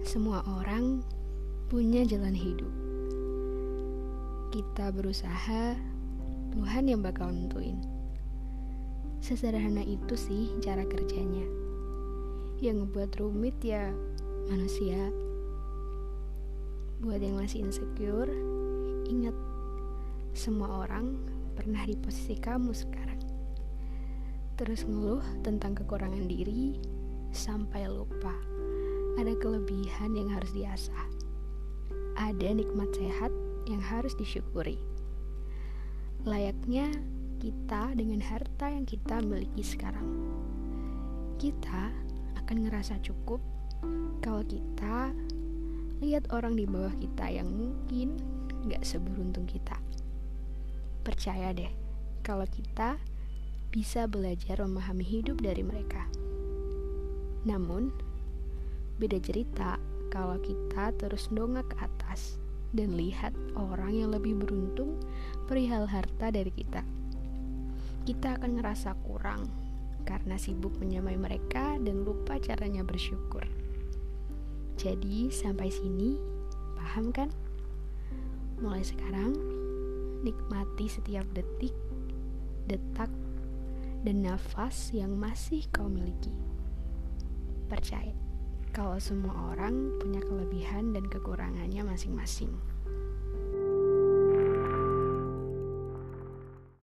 Semua orang punya jalan hidup. Kita berusaha, Tuhan yang bakal nentuin. Sesederhana itu sih cara kerjanya. Yang ngebuat rumit ya manusia. Buat yang masih insecure, ingat semua orang pernah di posisi kamu sekarang. Terus ngeluh tentang kekurangan diri sampai lupa ada kelebihan yang harus diasah. Ada nikmat sehat yang harus disyukuri. Layaknya kita dengan harta yang kita miliki sekarang. Kita akan ngerasa cukup kalau kita lihat orang di bawah kita yang mungkin gak seberuntung kita. Percaya deh, kalau kita bisa belajar memahami hidup dari mereka. Namun, beda cerita kalau kita terus dongak ke atas dan lihat orang yang lebih beruntung perihal harta dari kita. Kita akan ngerasa kurang karena sibuk menyamai mereka dan lupa caranya bersyukur. Jadi, sampai sini, paham kan? Mulai sekarang, nikmati setiap detik, detak, dan nafas yang masih kau miliki. Percaya kalau semua orang punya kelebihan dan kekurangannya masing-masing.